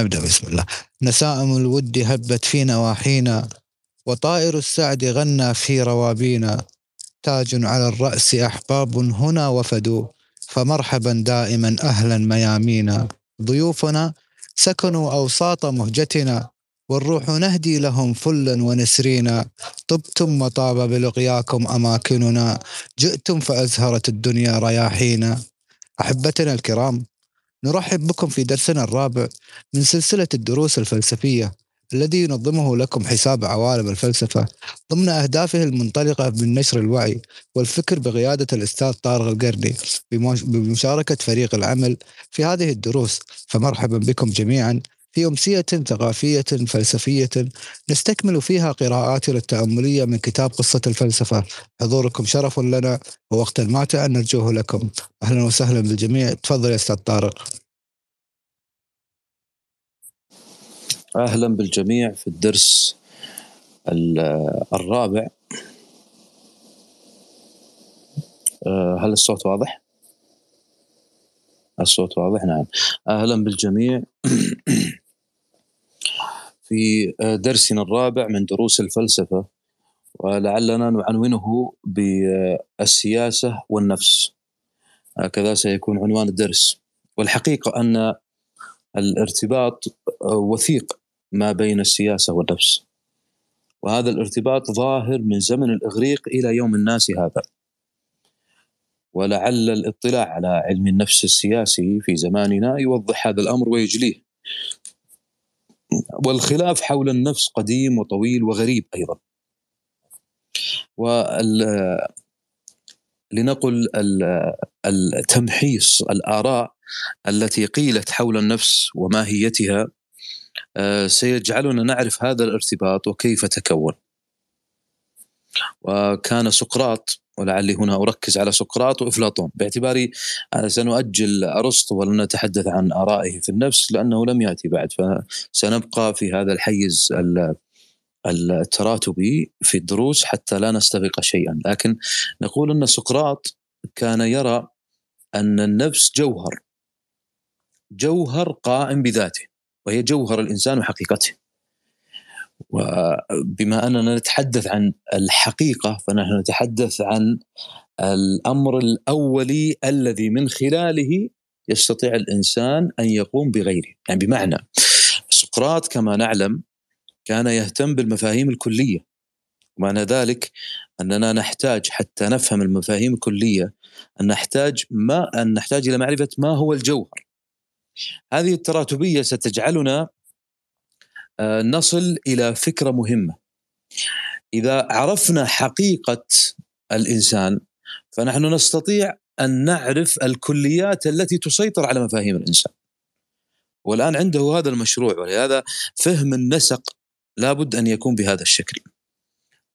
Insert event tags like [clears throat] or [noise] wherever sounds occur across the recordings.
نبدأ بسم الله. نسائم الود هبت في نواحينا وطائر السعد غنى في روابينا. تاج على الرأس أحباب هنا وفدوا فمرحبا دائما أهلا ميامينا. ضيوفنا سكنوا أوساط مهجتنا والروح نهدي لهم فلا ونسرينا. طبتم وطاب بلقياكم أماكننا. جئتم فأزهرت الدنيا رياحينا. أحبتنا الكرام نرحب بكم في درسنا الرابع من سلسلة الدروس الفلسفية الذي ينظمه لكم حساب عوالم الفلسفة ضمن أهدافه المنطلقة من نشر الوعي والفكر بقيادة الأستاذ طارق القرني بمشاركة فريق العمل في هذه الدروس. فمرحبا بكم جميعا. في أمسية ثقافية فلسفية. نستكمل فيها قراءاتنا التأملية من كتاب قصة الفلسفة. حضوركم شرف لنا ووقتا ماتع نرجوه لكم. أهلا وسهلا بالجميع. تفضل يا أستاذ طارق. أهلا بالجميع في الدرس الرابع. آه، هل الصوت واضح؟ الصوت واضح؟ نعم. أهلا بالجميع. [clears throat] في درسنا الرابع من دروس الفلسفة ولعلنا نعنونه بالسياسة والنفس. هكذا سيكون عنوان الدرس. والحقيقة أن الارتباط وثيق ما بين السياسة والنفس. وهذا الارتباط ظاهر من زمن الإغريق إلى يوم الناس هذا. ولعل الاطلاع على علم النفس السياسي في زماننا يوضح هذا الأمر ويجليه. والخلاف حول النفس قديم وطويل وغريب أيضا. وال لنقل التمحيص الآراء التي قيلت حول النفس وماهيتها آه، سيجعلنا نعرف هذا الارتباط وكيف تكون. وكان سقراط ولعلي هنا أركز على سقراط وأفلاطون. باعتباري سنؤجل أرسطو ولن نتحدث عن آرائه في النفس لأنه لم يأتي بعد فسنبقى في هذا الحيز التراتبي في الدروس حتى لا نستبق شيئا. لكن نقول أن سقراط كان يرى أن النفس جوهر جوهر قائم بذاته وهي جوهر الإنسان وحقيقته. وبما أننا نتحدث عن الحقيقة فنحن نتحدث عن الأمر الأولي الذي من خلاله يستطيع الإنسان أن يقوم بغيره، يعني بمعنى سقراط كما نعلم كان يهتم بالمفاهيم الكلية ومعنى ذلك أننا نحتاج حتى نفهم المفاهيم الكلية أن نحتاج ما أن نحتاج إلى معرفة ما هو الجوهر. هذه التراتبية ستجعلنا نصل إلى فكرة مهمة. إذا عرفنا حقيقة الإنسان فنحن نستطيع أن نعرف الكليات التي تسيطر على مفاهيم الإنسان. والآن عنده هذا المشروع ولهذا فهم النسق لابد أن يكون بهذا الشكل.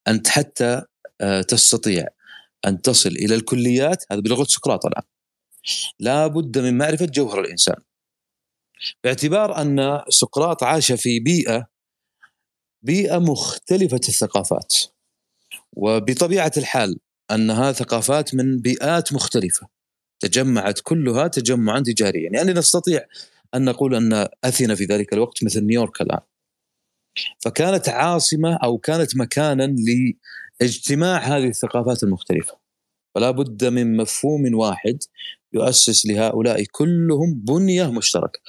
أنت حتى آه، تستطيع أن تصل إلى الكليات هذا بلغة سقراط الآن. لابد من معرفة جوهر الإنسان. باعتبار أن سقراط عاش في بيئة بيئة مختلفة الثقافات. وبطبيعة الحال أنها ثقافات من بيئات مختلفة. تجمعت كلها تجمعا تجاريا. يعني نستطيع أن نقول أن أثينا في ذلك الوقت مثل نيويورك الآن. فكانت عاصمة أو كانت مكانا لاجتماع هذه الثقافات المختلفة. فلا بد من مفهوم واحد يؤسس لهؤلاء كلهم بنية مشتركة.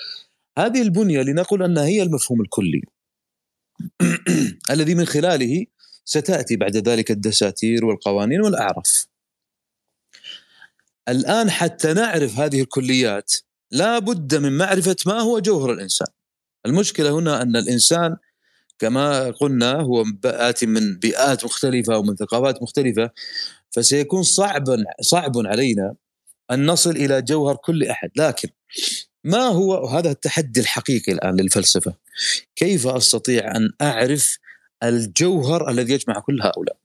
هذه البنية لنقل أنها هي المفهوم الكلي. [clears throat] الذي من خلاله ستأتي بعد ذلك الدساتير والقوانين والأعراف. الآن حتى نعرف هذه الكليات لا بد من معرفة ما هو جوهر الإنسان. المشكلة هنا أن الإنسان كما قلنا هو آتي من بيئات مختلفة ومن ثقافات مختلفة فسيكون صعبا صعب علينا أن نصل إلى جوهر كل أحد. لكن ما هو هذا التحدي الحقيقي الآن للفلسفة. كيف أستطيع أن أعرف الجوهر الذي يجمع كل هؤلاء؟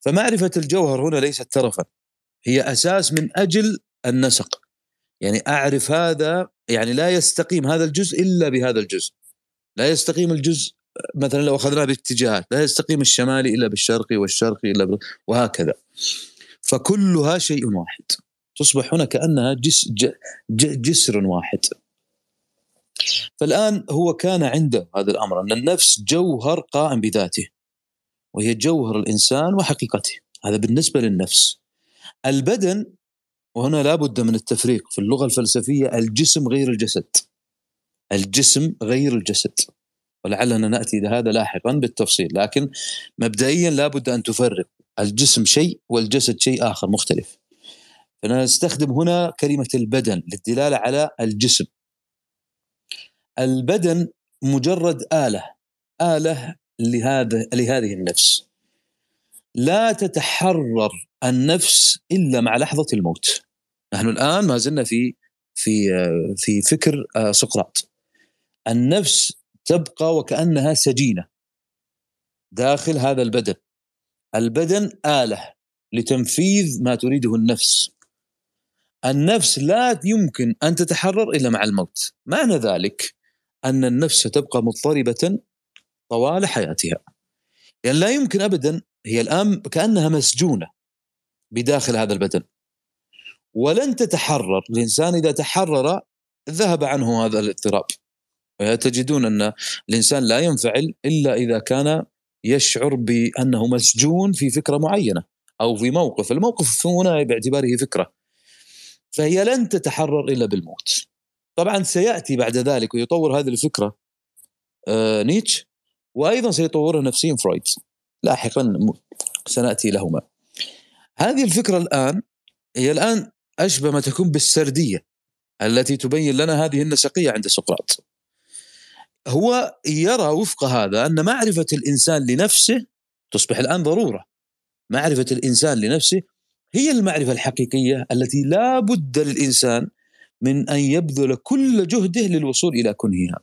فمعرفة الجوهر هنا ليست ترفا هي أساس من أجل النسق. يعني أعرف هذا يعني لا يستقيم هذا الجزء إلا بهذا الجزء. لا يستقيم الجزء مثلا لو أخذناه باتجاهات لا يستقيم الشمالي إلا بالشرقي والشرقي إلا وهكذا. فكلها شيء واحد. تصبح هنا كأنها جس جسر واحد. فالآن هو كان عنده هذا الأمر أن النفس جوهر قائم بذاته وهي جوهر الإنسان وحقيقته. هذا بالنسبة للنفس. البدن وهنا لابد من التفريق في اللغة الفلسفية الجسم غير الجسد. الجسم غير الجسد. ولعلنا نأتي لهذا لاحقا بالتفصيل لكن مبدئيا لابد أن تفرق. الجسم شيء والجسد شيء آخر مختلف. فنستخدم هنا كلمة البدن للدلالة على الجسم. البدن مجرد آلة آلة لهذا لهذه النفس. لا تتحرر النفس إلا مع لحظة الموت. نحن الآن ما زلنا في في في فكر آه، سقراط. النفس تبقى وكأنها سجينة داخل هذا البدن. البدن آلة لتنفيذ ما تريده النفس. النفس لا يمكن أن تتحرر إلا مع الموت. معنى ذلك أن النفس ستبقى مضطربة طوال حياتها. يعني لا يمكن ابدا هي الآن كأنها مسجونة بداخل هذا البدن. ولن تتحرر الإنسان إذا تحرر ذهب عنه هذا الاضطراب. تجدون أن الإنسان لا ينفعل إلا إذا كان يشعر بأنه مسجون في فكرة معينة أو في موقف، الموقف هنا باعتباره فكرة. فهي لن تتحرر إلا بالموت. طبعا سيأتي بعد ذلك ويطور هذه الفكرة آه نيتش وأيضا سيطورها نفسيا فرويد لاحقا سنأتي لهما. هذه الفكرة الآن هي الآن أشبه ما تكون بالسردية التي تبين لنا هذه النسقية عند سقراط. هو يرى وفق هذا أن معرفة الإنسان لنفسه تصبح الآن ضرورة معرفة الإنسان لنفسه هي المعرفة الحقيقية التي لا بد للإنسان من أن يبذل كل جهده للوصول إلى كنهها.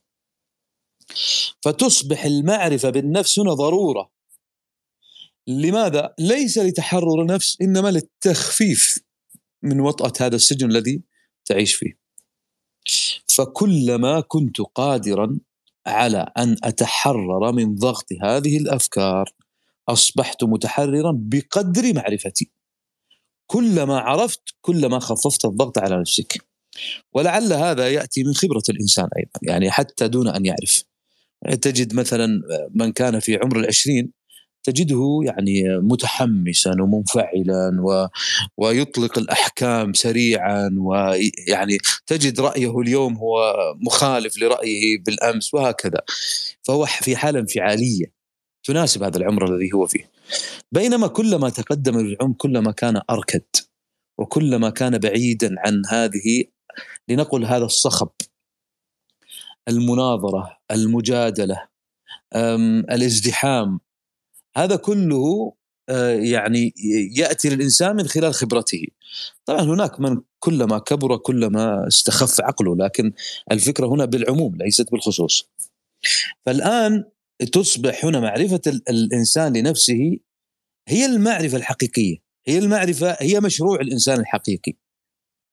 فتصبح المعرفة بالنفس هنا ضرورة. لماذا؟ ليس لتحرر النفس إنما للتخفيف من وطأة هذا السجن الذي تعيش فيه. فكلما كنت قادرا على أن أتحرر من ضغط هذه الأفكار أصبحت متحررا بقدر معرفتي. كلما عرفت كلما خففت الضغط على نفسك. ولعل هذا يأتي من خبرة الإنسان أيضا يعني حتى دون أن يعرف. تجد مثلا من كان في عمر العشرين تجده يعني متحمسا ومنفعلا و... ويطلق الأحكام سريعا ويعني تجد رأيه اليوم هو مخالف لرأيه بالأمس وهكذا. فهو في حالة انفعالية. تناسب هذا العمر الذي هو فيه. بينما كلما تقدم العمر كلما كان أركد وكلما كان بعيدا عن هذه لنقل هذا الصخب المناظرة المجادلة الازدحام هذا كله آه، يعني يأتي للإنسان من خلال خبرته. طبعا هناك من كلما كبر كلما استخف عقله لكن الفكرة هنا بالعموم ليست بالخصوص. فالآن تصبح هنا معرفه الإنسان لنفسه هي المعرفة الحقيقية. هي المعرفة هي مشروع الإنسان الحقيقي.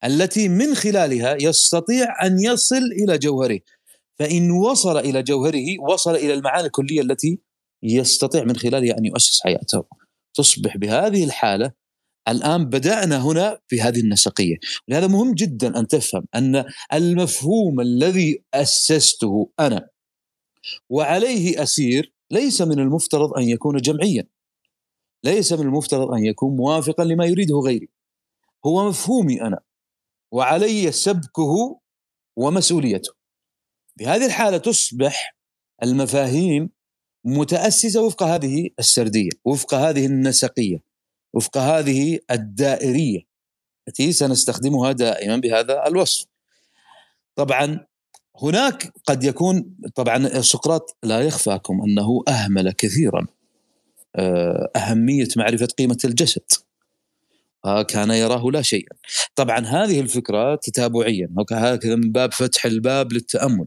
التي من خلالها يستطيع أن يصل إلى جوهره. فإن وصل إلى جوهره وصل إلى المعاني الكلية التي يستطيع من خلالها أن يؤسس حياته. تصبح بهذه الحالة الآن بدأنا هنا في هذه النسقية. لهذا مهم جدا أن تفهم أن المفهوم الذي أسسته أنا وعليه أسير ليس من المفترض أن يكون جمعيا. ليس من المفترض أن يكون موافقا لما يريده غيري. هو مفهومي أنا وعلي سبكه ومسؤوليته. بهذه الحالة تصبح المفاهيم متأسسة وفق هذه السردية وفق هذه النسقية وفق هذه الدائرية التي سنستخدمها دائما بهذا الوصف. طبعا هناك قد يكون طبعا سقراط لا يخفاكم أنه أهمل كثيرا آه، أهمية معرفة قيمة الجسد. كان يراه لا شيئا طبعا هذه الفكرة تتابعيا. هكذا من باب فتح الباب للتأمل.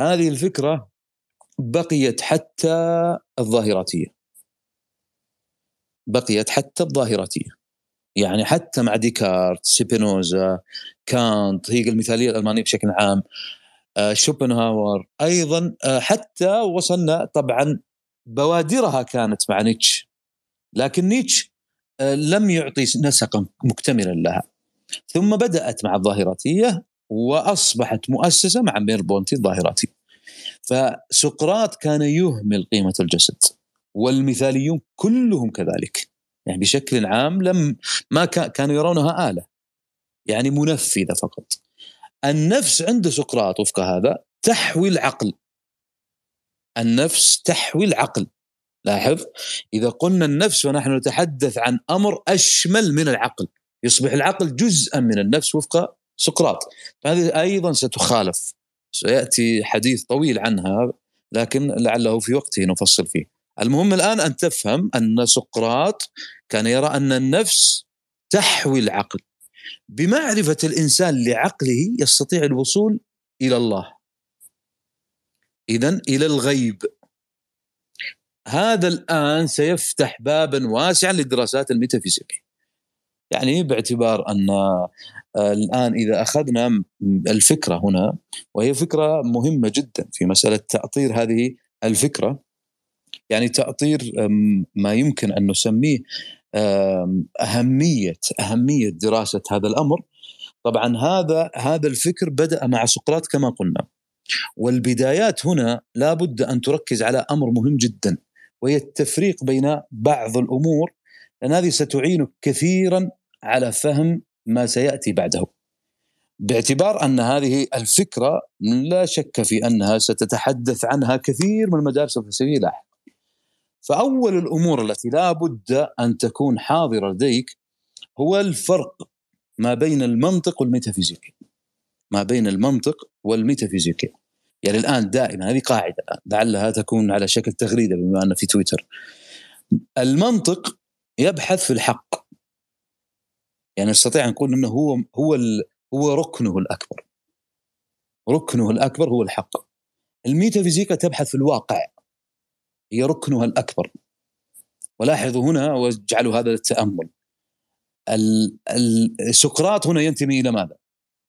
هذه الفكرة بقيت حتى الظاهراتية. بقيت حتى الظاهراتية. يعني حتى مع ديكارت سبينوزا كانت هي المثالية الألمانية بشكل عام. آه، شوبنهاور. أيضا آه، حتى وصلنا طبعا بوادرها كانت مع نيتش. لكن نيتش آه، لم يعطي نسقا مكتملا لها. ثم بدأت مع الظاهراتية وأصبحت مؤسسة مع ميربونتي الظاهراتي. فسقراط كان يهمل قيمة الجسد والمثاليون كلهم كذلك. يعني بشكل عام لم ما كانوا يرونها آلة. يعني منفذة فقط. النفس عند سقراط وفق هذا تحوي العقل. النفس تحوي العقل. لاحظ؟ إذا قلنا النفس ونحن نتحدث عن أمر أشمل من العقل يصبح العقل جزءا من النفس وفق سقراط. فهذه أيضا ستخالف. سيأتي حديث طويل عنها لكن لعله في وقته نفصل فيه. المهم الآن أن تفهم أن سقراط كان يرى أن النفس تحوي العقل. بمعرفة الإنسان لعقله يستطيع الوصول إلى الله. اذا إلى الغيب. هذا الآن سيفتح بابا واسعا للدراسات الميتافيزيقيه يعني باعتبار أن آه، الآن إذا أخذنا الفكرة هنا وهي فكرة مهمة جدا في مسألة تأطير هذه الفكرة. يعني تأطير ما يمكن أن نسميه أهمية أهمية دراسة هذا الأمر طبعا هذا هذا الفكر بدأ مع سقراط كما قلنا والبدايات هنا لابد أن تركز على أمر مهم جدا وهي التفريق بين بعض الأمور لأن هذه ستعينك كثيرا على فهم ما سيأتي بعده. باعتبار أن هذه الفكرة لا شك في أنها ستتحدث عنها كثير من المدارس الفلسفية لاحقا. فأول الأمور التي لا بد أن تكون حاضرة لديك هو الفرق ما بين المنطق والميتافيزيقيا. ما بين المنطق والميتافيزيقيا. يعني الآن دائما هذه قاعدة لعلها تكون على شكل تغريدة بما ان في تويتر. المنطق يبحث في الحق يعني نستطيع أن نقول إنه هو هو هو ركنه الأكبر ركنه الأكبر هو الحق الميتافيزيقا تبحث في الواقع هي ركنها الأكبر ولاحظوا هنا واجعلوا هذا للتامل سقراط هنا ينتمي إلى ماذا؟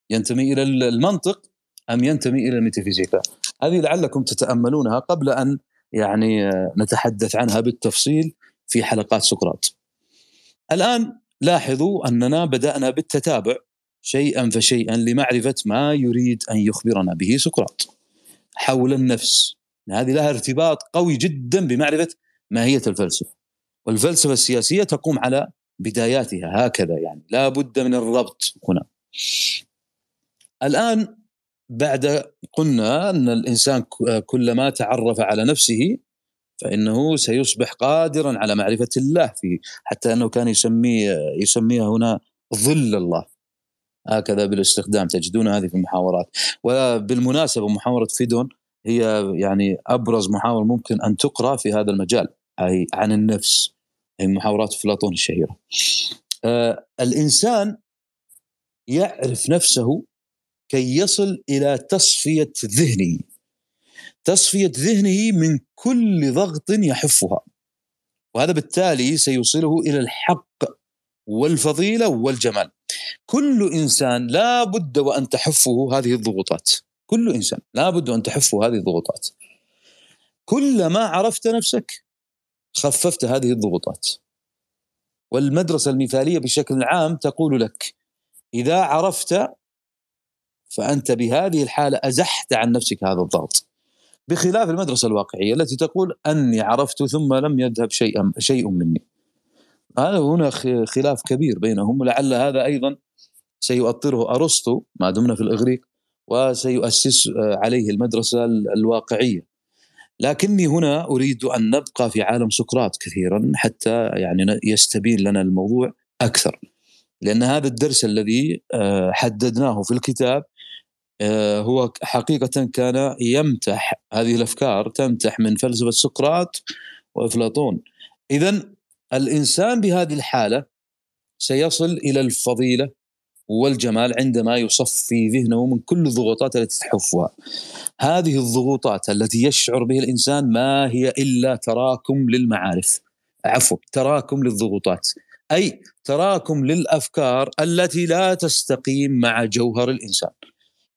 ينتمي إلى المنطق أم ينتمي إلى الميتافيزيقا؟ هذه لعلكم تتأملونها قبل أن يعني نتحدث عنها بالتفصيل في حلقات سقراط. الآن لاحظوا أننا بدأنا بالتتابع شيئا فشيئا لمعرفة ما يريد أن يخبرنا به سقراط حول النفس هذه لها ارتباط قوي جدا بمعرفة ماهية الفلسفة. والفلسفة السياسية تقوم على بداياتها هكذا يعني لا بد من الربط هنا. الآن بعد قلنا أن الإنسان كلما تعرف على نفسه فإنه سيصبح قادرا على معرفة الله في حتى أنه كان يسميه يسميها هنا ظل الله. هكذا بالاستخدام تجدون هذه في المحاورات. وبالمناسبة محاورة فيدون هي يعني أبرز محاور ممكن أن تقرأ في هذا المجال أي عن النفس هي محاورات أفلاطون الشهيرة. آه الإنسان يعرف نفسه كي يصل إلى تصفية ذهنه. تصفية ذهنه من كل ضغط يحفها وهذا بالتالي سيوصله إلى الحق والفضيلة والجمال. كل إنسان لا بد وأن تحفه هذه الضغوطات. كل إنسان لا بد أن تحفه هذه الضغوطات. كلما عرفت نفسك خففت هذه الضغوطات. والمدرسة المثالية بشكل عام تقول لك إذا عرفت فأنت بهذه الحالة أزحت عن نفسك هذا الضغط. بخلاف المدرسة الواقعية التي تقول أني عرفت ثم لم يذهب شيء شيء مني. هذا هنا خلاف كبير بينهم لعل هذا أيضا سيؤطره أرسطو ما دمنا في الإغريق وسيؤسس عليه المدرسة الواقعية. لكني هنا أريد أن نبقى في عالم سقراط كثيرا حتى يعني يستبين لنا الموضوع أكثر. لأن هذا الدرس الذي آه، حددناه في الكتاب آه، هو حقيقة كان يمتح هذه الأفكار تمتح من فلسفة سقراط وأفلاطون إذا الإنسان بهذه الحالة سيصل إلى الفضيلة والجمال عندما يصفي ذهنه من كل الضغوطات التي تحفها. هذه الضغوطات التي يشعر بها الإنسان ما هي إلا تراكم للمعارف. عفوا تراكم للضغوطات. أي تراكم للأفكار التي لا تستقيم مع جوهر الإنسان.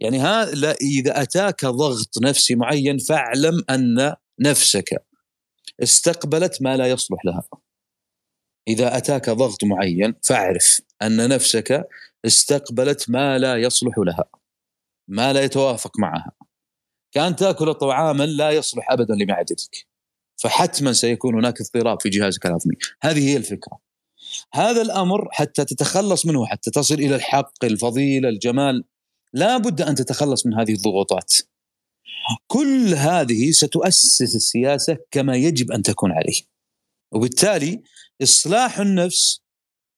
يعني هذا إذا أتاك ضغط نفسي معين فاعلم أن نفسك استقبلت ما لا يصلح لها. إذا أتاك ضغط معين فاعرف أن نفسك استقبلت ما لا يصلح لها ما لا يتوافق معها. كان تأكل طعاما لا يصلح ابدا لمعدتك فحتما سيكون هناك اضطراب في جهازك الهضمي هذه هي الفكرة. هذا الأمر حتى تتخلص منه حتى تصل إلى الحق الفضيلة الجمال لا بد أن تتخلص من هذه الضغوطات. كل هذه ستؤسس السياسة كما يجب أن تكون عليه. وبالتالي إصلاح النفس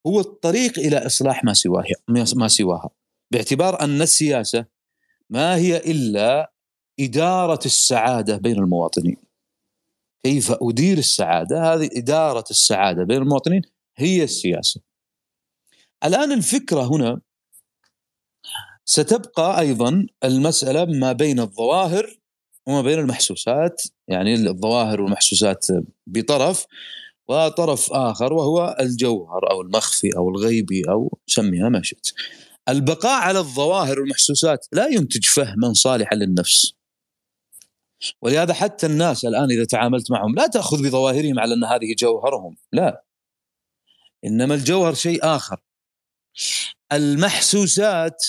هو الطريق إلى إصلاح ما سواها ما سواها. باعتبار أن السياسة ما هي إلا إدارة السعادة بين المواطنين. كيف أدير السعادة؟ هذه إدارة السعادة بين المواطنين هي السياسة. الآن الفكرة هنا ستبقى أيضا المسألة ما بين الظواهر وما بين المحسوسات يعني الظواهر والمحسوسات بطرف. وطرف آخر وهو الجوهر أو المخفي أو الغيبي أو سميها ما شئت. البقاء على الظواهر والمحسوسات لا ينتج فهما صالحا للنفس. ولهذا حتى الناس الآن إذا تعاملت معهم لا تأخذ بظواهرهم على أن هذه جوهرهم، لا. إنما الجوهر شيء آخر. المحسوسات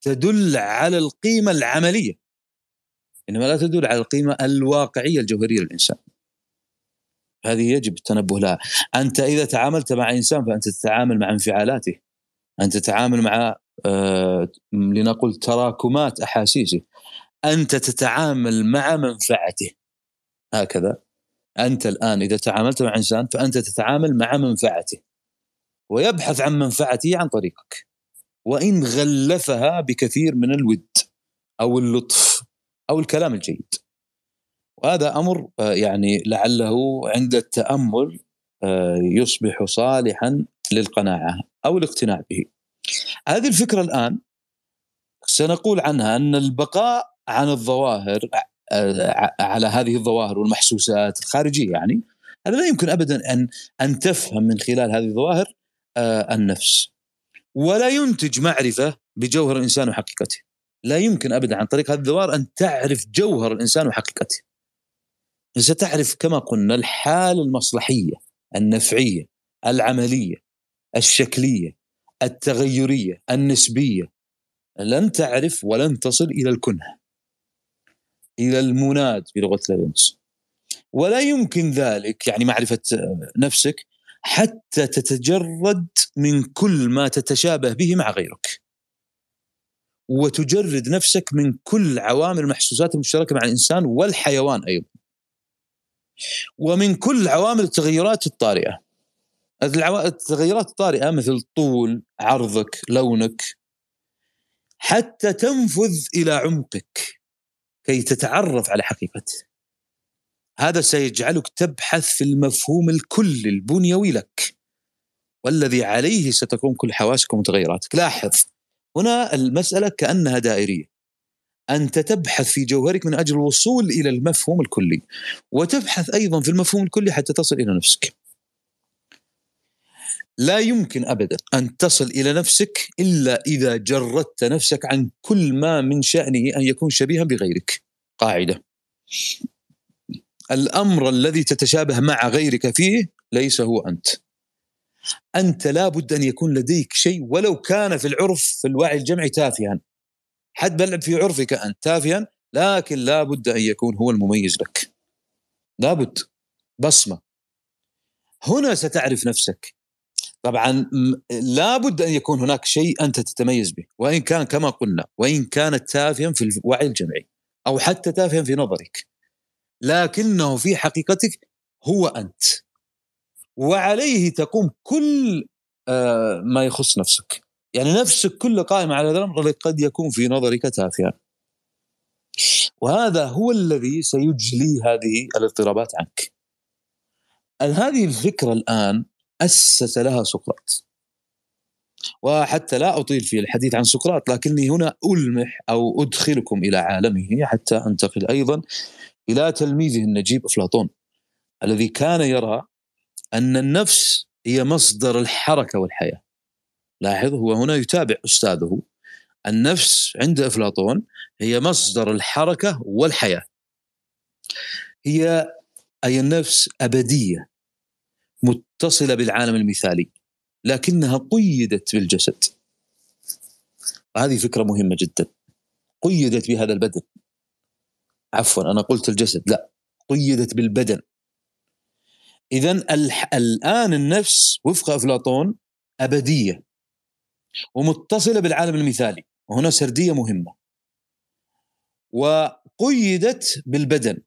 تدل على القيمة العملية إنما لا تدل على القيمة الواقعية الجوهرية للإنسان. هذه يجب التنبه لها. أنت إذا تعاملت مع إنسان فأنت تتعامل مع انفعالاته. أنت تتعامل مع آه لنقل تراكمات أحاسيسه. أنت تتعامل مع منفعته. هكذا. أنت الآن إذا تعاملت مع إنسان فأنت تتعامل مع منفعته. ويبحث عن منفعته عن طريقك. وإن غلفها بكثير من الود أو اللطف أو الكلام الجيد. وهذا أمر آه، يعني لعله عند التأمل آه، يصبح صالحا للقناعة أو الاقتناع به. هذه الفكرة الآن سنقول عنها أن البقاء عن الظواهر آه، على هذه الظواهر والمحسوسات الخارجية يعني هذا لا يمكن ابدا أن أن تفهم من خلال هذه الظواهر النفس. ولا ينتج معرفة بجوهر الإنسان وحقيقته. لا يمكن ابدا عن طريق هذه الظواهر أن تعرف جوهر الإنسان وحقيقته. ستعرف كما قلنا الحالة المصلحية النفعية العملية الشكلية التغيرية النسبية. لن تعرف ولن تصل إلى الكنه إلى المناد بلغة لينس ولا يمكن ذلك يعني معرفة نفسك حتى تتجرد من كل ما تتشابه به مع غيرك. وتجرد نفسك من كل عوامل المحسوسات المشتركة مع الإنسان والحيوان أيضا. ومن كل عوامل التغيرات الطارئة. التغيرات الطارئة مثل طول عرضك لونك حتى تنفذ إلى عمقك كي تتعرف على حقيقته هذا سيجعلك تبحث في المفهوم الكلي البنيوي لك والذي عليه ستكون كل حواسك ومتغيراتك. لاحظ هنا المسألة كأنها دائرية. أنت تبحث في جوهرك من أجل الوصول إلى المفهوم الكلي وتبحث أيضا في المفهوم الكلي حتى تصل إلى نفسك. لا يمكن ابدا أن تصل إلى نفسك إلا إذا جردت نفسك عن كل ما من شأنه أن يكون شبيها بغيرك. قاعدة. الأمر الذي تتشابه مع غيرك فيه ليس هو أنت. أنت لابد أن يكون لديك شيء ولو كان في العرف في الوعي الجمعي تافها. حد بل في عرفك أنت تافها لكن لا بد أن يكون هو المميز لك. لابد بصمة. هنا ستعرف نفسك. طبعا لا بد أن يكون هناك شيء أنت تتميز به وإن كان كما قلنا وإن كانت تافها في الوعي الجمعي أو حتى تافها في نظرك. لكنه في حقيقتك هو أنت. وعليه تقوم كل آه، ما يخص نفسك. يعني نفسك كله قائمة على هذا الأمر قد يكون في نظرك تافها وهذا هو الذي سيجلي هذه الاضطرابات عنك. هذه الفكرة الآن أسس لها سقراط. وحتى لا أطيل في الحديث عن سقراط لكني هنا ألمح أو أدخلكم إلى عالمه حتى أنتقل أيضا إلى تلميذه النجيب أفلاطون الذي كان يرى أن النفس هي مصدر الحركة والحياة. لاحظ هو هنا يتابع أستاذه. النفس عند أفلاطون هي مصدر الحركة والحياة. هي أي النفس أبدية متصلة بالعالم المثالي لكنها قيدت بالجسد. هذه فكرة مهمة جدا. قيدت بهذا البدن. عفوا أنا قلت الجسد لا قيدت بالبدن. اذا الآن النفس وفق أفلاطون أبدية. ومتصلة بالعالم المثالي. وهنا سردية مهمة. وقيدت بالبدن.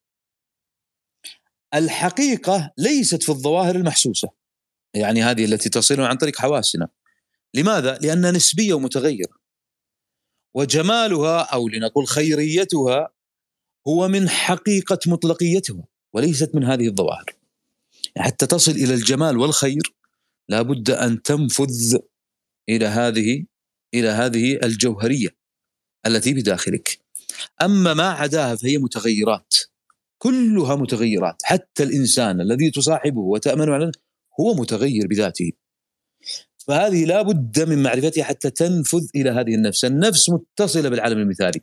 الحقيقة ليست في الظواهر المحسوسة. يعني هذه التي تصلنا عن طريق حواسنا. لماذا؟ لأنها نسبية ومتغيرة. وجمالها أو لنقول خيريتها هو من حقيقة مطلقيتها وليست من هذه الظواهر. حتى تصل إلى الجمال والخير لابد أن تنفذ إلى هذه إلى هذه الجوهرية التي بداخلك. أما ما عداها فهي متغيرات. كلها متغيرات. حتى الإنسان الذي تصاحبه وتامن عليه هو متغير بذاته. فهذه لا بد من معرفتها حتى تنفذ إلى هذه النفس. النفس متصلة بالعالم المثالي.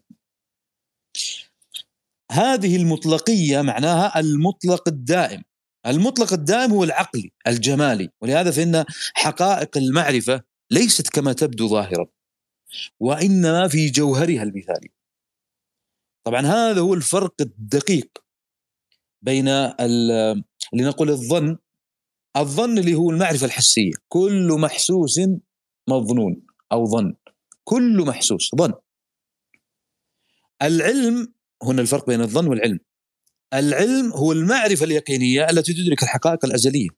هذه المطلقية معناها المطلق الدائم. المطلق الدائم هو العقلي الجمالي. ولهذا فإن حقائق المعرفة ليست كما تبدو ظاهرا وإنما في جوهرها المثالي. طبعا هذا هو الفرق الدقيق بين لنقول الظن الظن اللي هو المعرفة الحسية. كل محسوس مظنون أو ظن. كل محسوس ظن. العلم هنا الفرق بين الظن والعلم. العلم هو المعرفة اليقينية التي تدرك الحقائق الأزلية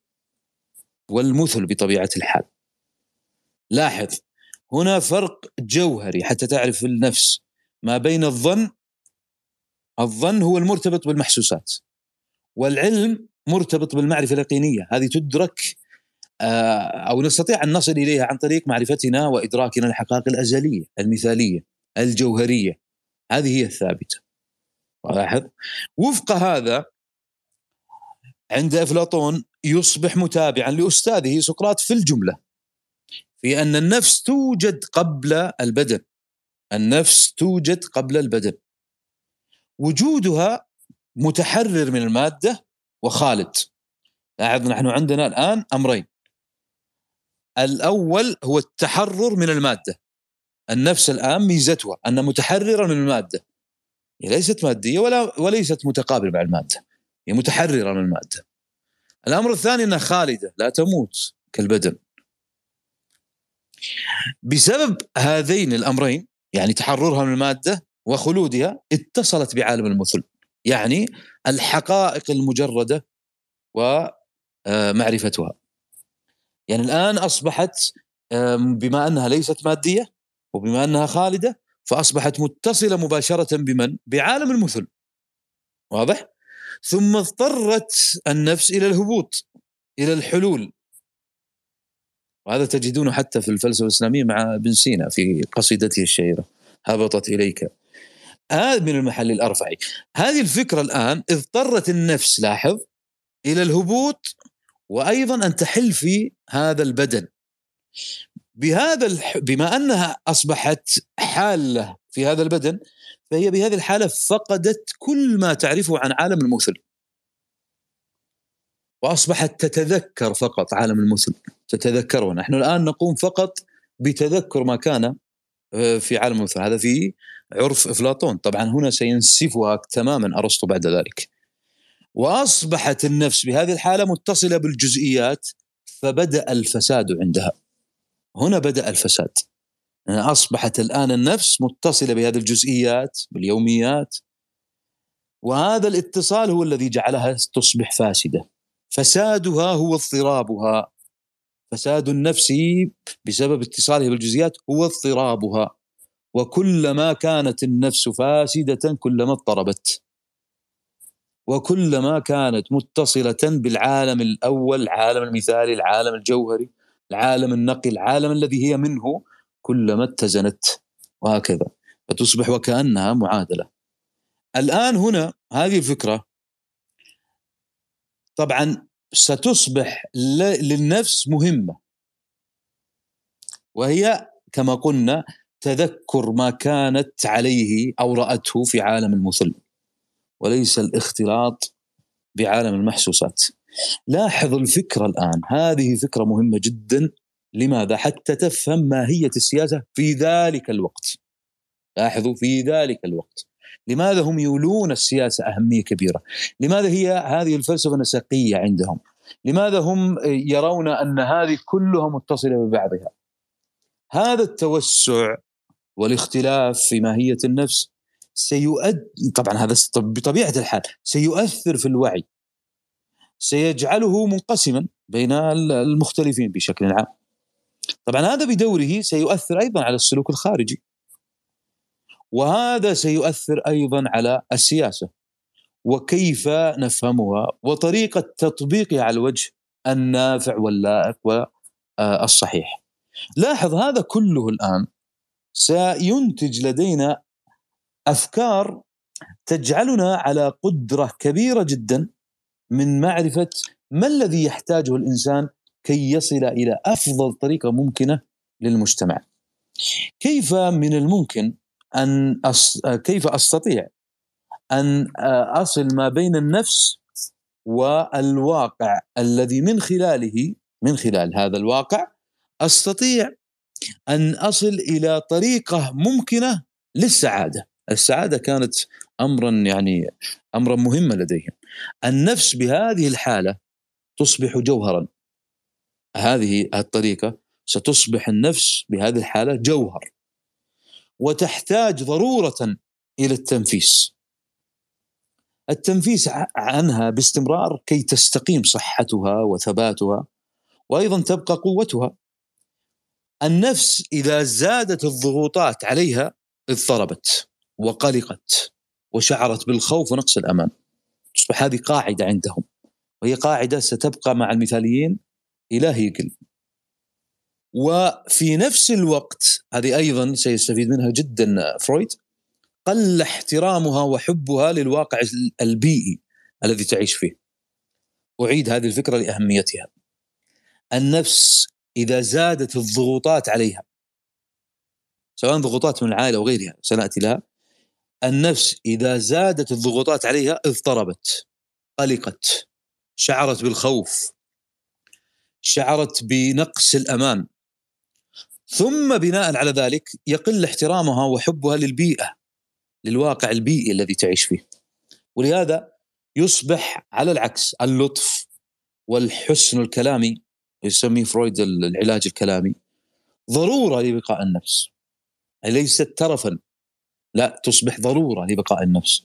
والمثل بطبيعة الحال. لاحظ هنا فرق جوهري حتى تعرف النفس ما بين الظن الظن هو المرتبط بالمحسوسات والعلم مرتبط بالمعرفة اليقينية هذه تدرك آه، أو نستطيع أن نصل إليها عن طريق معرفتنا وإدراكنا الحقائق الأزلية المثالية الجوهرية هذه هي الثابتة. لاحظ؟ وفق هذا عند أفلاطون يصبح متابعا لأستاذه سقراط في الجملة. في أن النفس توجد قبل البدن. النفس توجد قبل البدن. وجودها متحرر من المادة وخالد. لاحظ نحن عندنا الآن أمرين. الأول هو التحرر من المادة. النفس الآن ميزتها أن متحررة من المادة. هي ليست مادية ولا وليست متقابلة مع المادة. هي متحررة من المادة. الأمر الثاني أنها خالدة لا تموت كالبدن. بسبب هذين الأمرين يعني تحررها من المادة وخلودها اتصلت بعالم المثل يعني الحقائق المجردة ومعرفتها يعني الآن أصبحت بما أنها ليست مادية وبما أنها خالدة فأصبحت متصلة مباشرة بمن؟ بعالم المثل واضح؟ ثم اضطرت النفس إلى الهبوط إلى الحلول وهذا تجدونه حتى في الفلسفة الإسلامية مع ابن سينا في قصيدته الشهيرة هبطت إليك. هذا من المحل الأرفعي. هذه الفكرة الآن اضطرت النفس لاحظ إلى الهبوط وأيضا أن تحل في هذا البدن. بهذا الح... بما أنها أصبحت حالة في هذا البدن فهي بهذه الحالة فقدت كل ما تعرفه عن عالم المثل وأصبحت تتذكر فقط عالم المثل تتذكره نحن الآن نقوم فقط بتذكر ما كان آه، في عالم المثل هذا في عرف إفلاطون. طبعا هنا سينسفها تماما أرسطو بعد ذلك. وأصبحت النفس بهذه الحالة متصلة بالجزئيات فبدأ الفساد عندها. هنا بدأ الفساد. يعني أصبحت الآن النفس متصلة بهذه الجزئيات باليوميات. وهذا الاتصال هو الذي جعلها تصبح فاسدة. فسادها هو اضطرابها. فساد النفس بسبب اتصالها بالجزئيات هو اضطرابها. وكلما كانت النفس فاسدة كلما اضطربت. وكلما كانت متصلة بالعالم الأول العالم المثالي العالم الجوهري العالم النقي العالم الذي هي منه كلما اتزنت. وهكذا. فتصبح وكأنها معادلة. الآن هنا هذه الفكرة طبعا ستصبح للنفس مهمة. وهي كما قلنا تذكر ما كانت عليه أو رأته في عالم المثل وليس الاختلاط بعالم المحسوسات. لاحظ الفكرة الآن. هذه فكرة مهمة جدا. لماذا؟ حتى تفهم ماهية السياسة في ذلك الوقت. لاحظوا في ذلك الوقت. لماذا هم يولون السياسة أهمية كبيرة؟ لماذا هي هذه الفلسفة نسقية عندهم؟ لماذا هم يرون أن هذه كلها متصلة ببعضها؟ هذا التوسع والاختلاف في ماهية النفس سيؤدي طبعا هذا بطبيعة الحال سيؤثر في الوعي. سيجعله منقسما بين المختلفين بشكل عام. طبعا هذا بدوره سيؤثر أيضا على السلوك الخارجي. وهذا سيؤثر أيضا على السياسة وكيف نفهمها وطريقة تطبيقها على الوجه النافع واللائق والصحيح. لاحظ هذا كله الآن سينتج لدينا أفكار تجعلنا على قدرة كبيرة جدا من معرفة ما الذي يحتاجه الإنسان كي يصل إلى أفضل طريقة ممكنة للمجتمع. كيف من الممكن أن أص... كيف أستطيع أن أصل ما بين النفس والواقع الذي من خلاله من خلال هذا الواقع أستطيع أن أصل إلى طريقة ممكنة للسعادة، السعادة كانت امرا يعني امرا مهما لديهم. النفس بهذه الحالة تصبح جوهرا. هذه الطريقة ستصبح النفس بهذه الحالة جوهر. وتحتاج ضرورة إلى التنفيس. التنفيس عنها باستمرار كي تستقيم صحتها وثباتها وأيضا تبقى قوتها. النفس إذا زادت الضغوطات عليها اضطربت وقلقت وشعرت بالخوف ونقص الأمان. تصبح هذه قاعدة عندهم وهي قاعدة ستبقى مع المثاليين إلى هيجل. وفي نفس الوقت هذه أيضا سيستفيد منها جدا فرويد قل احترامها وحبها للواقع البيئي الذي تعيش فيه. أعيد هذه الفكرة لأهميتها. النفس إذا زادت الضغوطات عليها سواء ضغوطات من العائلة أو غيرها سنأتي لها النفس إذا زادت الضغوطات عليها اضطربت قلقت شعرت بالخوف شعرت بنقص الأمان ثم بناء على ذلك يقل احترامها وحبها للبيئة للواقع البيئي الذي تعيش فيه. ولهذا يصبح على العكس اللطف والحسن الكلامي يسميه فرويد العلاج الكلامي ضرورة لبقاء النفس. ليست ترفا لا تصبح ضرورة لبقاء النفس.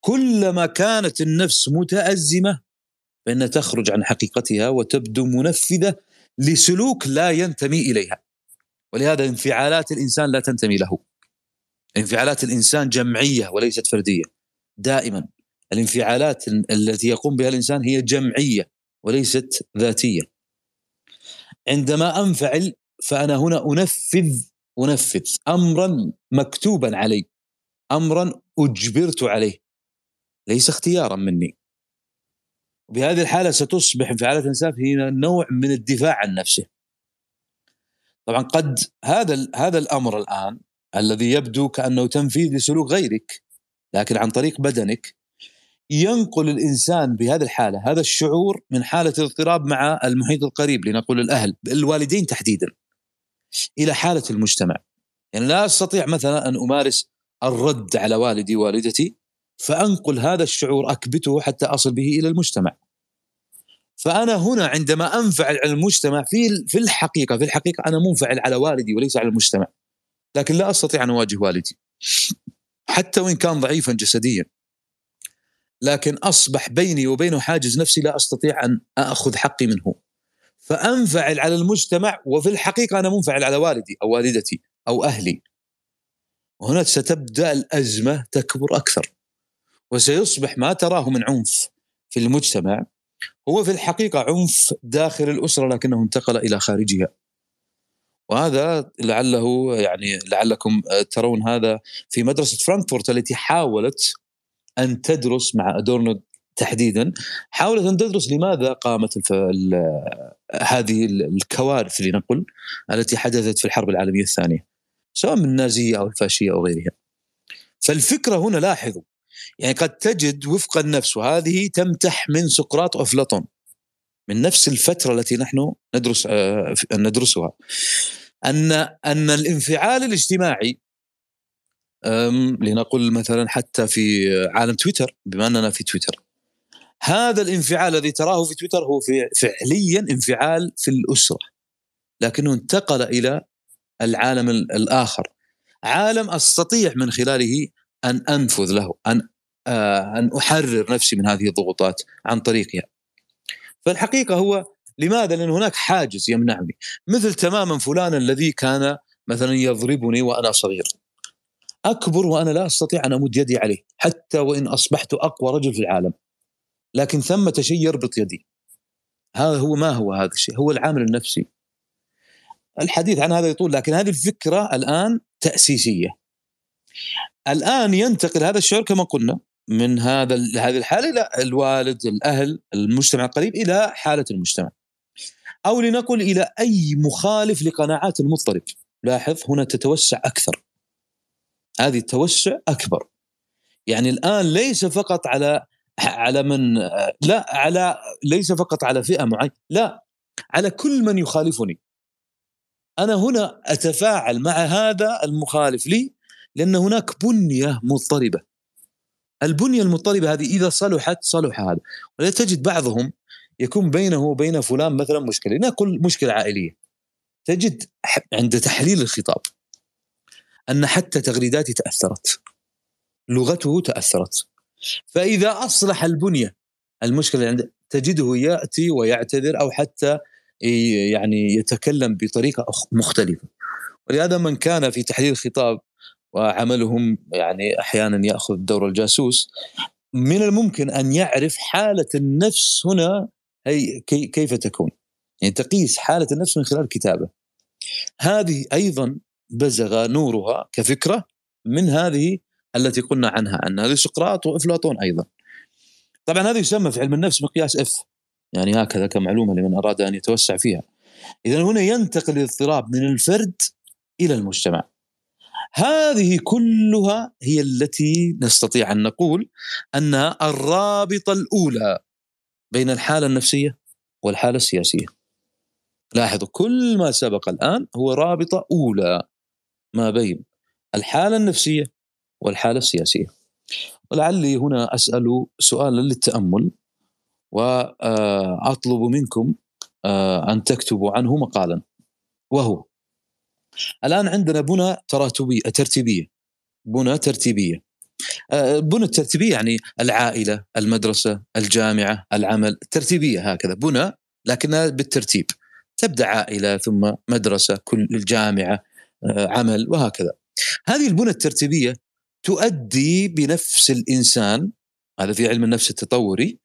كلما كانت النفس متأزمة فإنها تخرج عن حقيقتها وتبدو منفذة لسلوك لا ينتمي إليها. ولهذا انفعالات الإنسان لا تنتمي له. انفعالات الإنسان جمعية وليست فردية. دائما الانفعالات التي يقوم بها الإنسان هي جمعية وليست ذاتية. عندما أنفعل فأنا هنا أنفذ أنفذ. امرا مكتوبا علي. امرا أجبرت عليه. ليس اختيارا مني. بهذه الحالة ستصبح انفعالات الإنسان هي نوع من الدفاع عن نفسه. طبعا قد هذا هذا الأمر الآن الذي يبدو كأنه تنفيذ لسلوك غيرك لكن عن طريق بدنك ينقل الإنسان بهذه الحالة هذا الشعور من حالة الاضطراب مع المحيط القريب لنقول الأهل الوالدين تحديدا إلى حالة المجتمع. يعني لا أستطيع مثلا أن أمارس الرد على والدي والدتي فأنقل هذا الشعور أكبته حتى أصل به إلى المجتمع. فأنا هنا عندما أنفعل على المجتمع في في الحقيقة في الحقيقة أنا منفعل على والدي وليس على المجتمع. لكن لا أستطيع أن أواجه والدي. حتى وإن كان ضعيفا جسديا. لكن أصبح بيني وبينه حاجز نفسي لا أستطيع أن أخذ حقي منه. فأنفعل على المجتمع وفي الحقيقة أنا منفعل على والدي أو والدتي أو أهلي. وهنا ستبدأ الأزمة تكبر أكثر. وسيصبح ما تراه من عنف في المجتمع هو في الحقيقة عنف داخل الأسرة لكنه انتقل إلى خارجها وهذا لعله يعني لعلكم ترون هذا في مدرسة فرانكفورت التي حاولت أن تدرس مع أدورنو تحديدا حاولت أن تدرس لماذا قامت الف... ال... هذه الكوارث لنقل التي حدثت في الحرب العالمية الثانية سواء من النازية أو الفاشية أو غيرها. فالفكرة هنا لاحظوا يعني قد تجد وفق النفس وهذه تمتح من سقراط وافلاطون من نفس الفترة التي نحن ندرس آه ندرسها. أن أن الانفعال الاجتماعي لنقل مثلا حتى في عالم تويتر بما أننا في تويتر. هذا الانفعال الذي تراه في تويتر هو في فعليا انفعال في الأسرة لكنه انتقل إلى العالم الآخر. عالم أستطيع من خلاله أن أنفذ له أن آه أن أحرر نفسي من هذه الضغوطات عن طريقها. فالحقيقة هو لماذا؟ لأن هناك حاجز يمنعني. مثل تماما فلان الذي كان مثلا يضربني وأنا صغير. أكبر وأنا لا أستطيع أن أمد يدي عليه حتى وإن أصبحت أقوى رجل في العالم. لكن ثمة شيء يربط يدي. هذا هو ما هو هذا الشيء؟ هو العامل النفسي. الحديث عن هذا يطول لكن هذه الفكرة الآن تأسيسية. الآن ينتقل هذا الشعور كما قلنا من هذا هذه الحالة إلى الوالد الأهل المجتمع القريب إلى حالة المجتمع. أو لنقل إلى أي مخالف لقناعات المضطرب. لاحظ هنا تتوسع أكثر. هذه التوسع أكبر. يعني الآن ليس فقط على على من لا على ليس فقط على فئة معينة لا على كل من يخالفني. أنا هنا أتفاعل مع هذا المخالف لي لأن هناك بنية مضطربة. البنية المضطربة هذه إذا صلحت صلح هذا. ولا تجد بعضهم يكون بينه وبين فلان مثلا مشكلة. نقول مشكلة عائلية. تجد عند تحليل الخطاب أن حتى تغريداتي تأثرت. لغته تأثرت. فإذا أصلح البنية المشكلة اللي عنده تجده يأتي ويعتذر أو حتى يعني يتكلم بطريقة مختلفة. ولهذا من كان في تحليل الخطاب وعملهم يعني أحيانا يأخذ دور الجاسوس. من الممكن أن يعرف حالة النفس هنا هي كيف تكون. يعني تقيس حالة النفس من خلال الكتابه هذه أيضا بزغ نورها كفكرة من هذه التي قلنا عنها أن هذه سقراط وإفلاطون أيضا. طبعا هذا يسمى في علم النفس مقياس اف يعني هكذا كمعلومة لمن أراد أن يتوسع فيها. اذا هنا ينتقل الاضطراب من الفرد إلى المجتمع. هذه كلها هي التي نستطيع أن نقول انها الرابطة الأولى بين الحالة النفسية والحالة السياسية لاحظوا كل ما سبق الآن هو رابطة أولى ما بين الحالة النفسية والحالة السياسية. ولعلي هنا أسأل سؤالا للتأمل وأطلب منكم آه، أن تكتبوا عنه مقالا وهو الآن عندنا بنى تراتبية ترتيبية بنى ترتيبية آه، بنى الترتيبية يعني العائلة، المدرسة، الجامعة، العمل، ترتيبية هكذا بنى لكنها بالترتيب تبدأ عائلة ثم مدرسة كل الجامعة آه، عمل وهكذا. هذه البنى الترتيبية تؤدي بنفس الإنسان هذا في علم النفس التطوري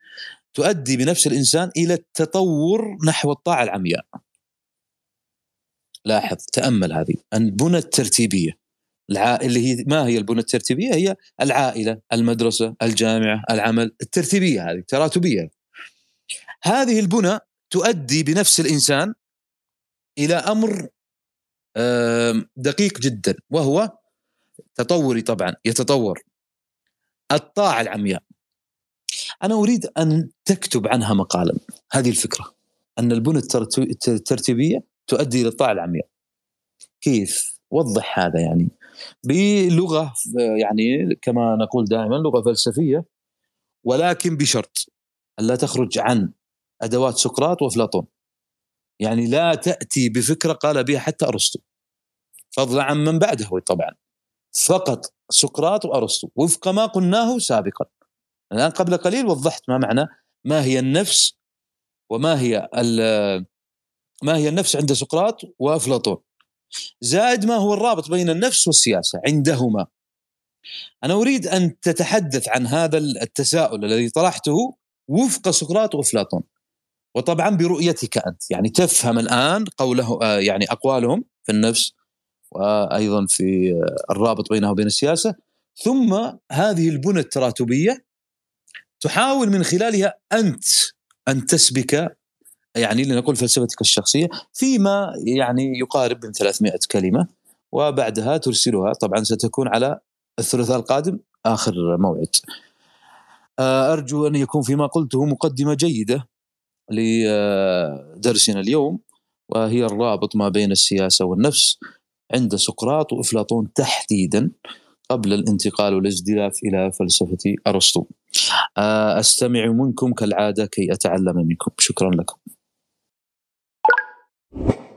تؤدي بنفس الإنسان إلى التطور نحو الطاعة العمياء. لاحظ تأمل هذه البنى الترتيبية. اللي هي ما هي البنى الترتيبية؟ هي العائلة، المدرسة، الجامعة، العمل، الترتيبية هذه تراتبيه. هذه البنى تؤدي بنفس الإنسان إلى أمر دقيق جدا وهو تطوري طبعا يتطور الطاعة العمياء أنا أريد أن تكتب عنها مقالا هذه الفكرة أن البنى الترتيبية تؤدي إلى الطاعة العمياء. كيف؟ وضح هذا يعني. بلغة يعني كما نقول دائما لغة فلسفية ولكن بشرط ألا تخرج عن أدوات سقراط وأفلاطون. يعني لا تأتي بفكرة قال بها حتى أرسطو. فضلا عن من بعده طبعا. فقط سقراط وأرسطو. وفق ما قلناه سابقا. الآن قبل قليل وضحت ما معنى ما هي النفس وما هي ما هي النفس عند سقراط وأفلاطون. زائد ما هو الرابط بين النفس والسياسة عندهما. أنا أريد أن تتحدث عن هذا التساؤل الذي طرحته وفق سقراط وأفلاطون. وطبعا برؤيتك أنت. يعني تفهم الآن قوله آه، يعني أقوالهم في النفس وأيضا في الرابط بينها وبين السياسة. ثم هذه البنى التراتبية تحاول من خلالها أنت أن تسبك يعني لنقول فلسفتك الشخصية فيما يعني يقارب من 300 كلمة وبعدها ترسلها طبعا ستكون على الثلاثاء القادم آخر موعد. أرجو أن يكون فيما قلته مقدمة جيدة لدرسنا اليوم وهي الرابط ما بين السياسة والنفس عند سقراط وأفلاطون تحديدا قبل الانتقال والازدلاف إلى فلسفة أرسطو. آه، أستمع منكم كالعادة كي أتعلم منكم، شكرا لكم. you.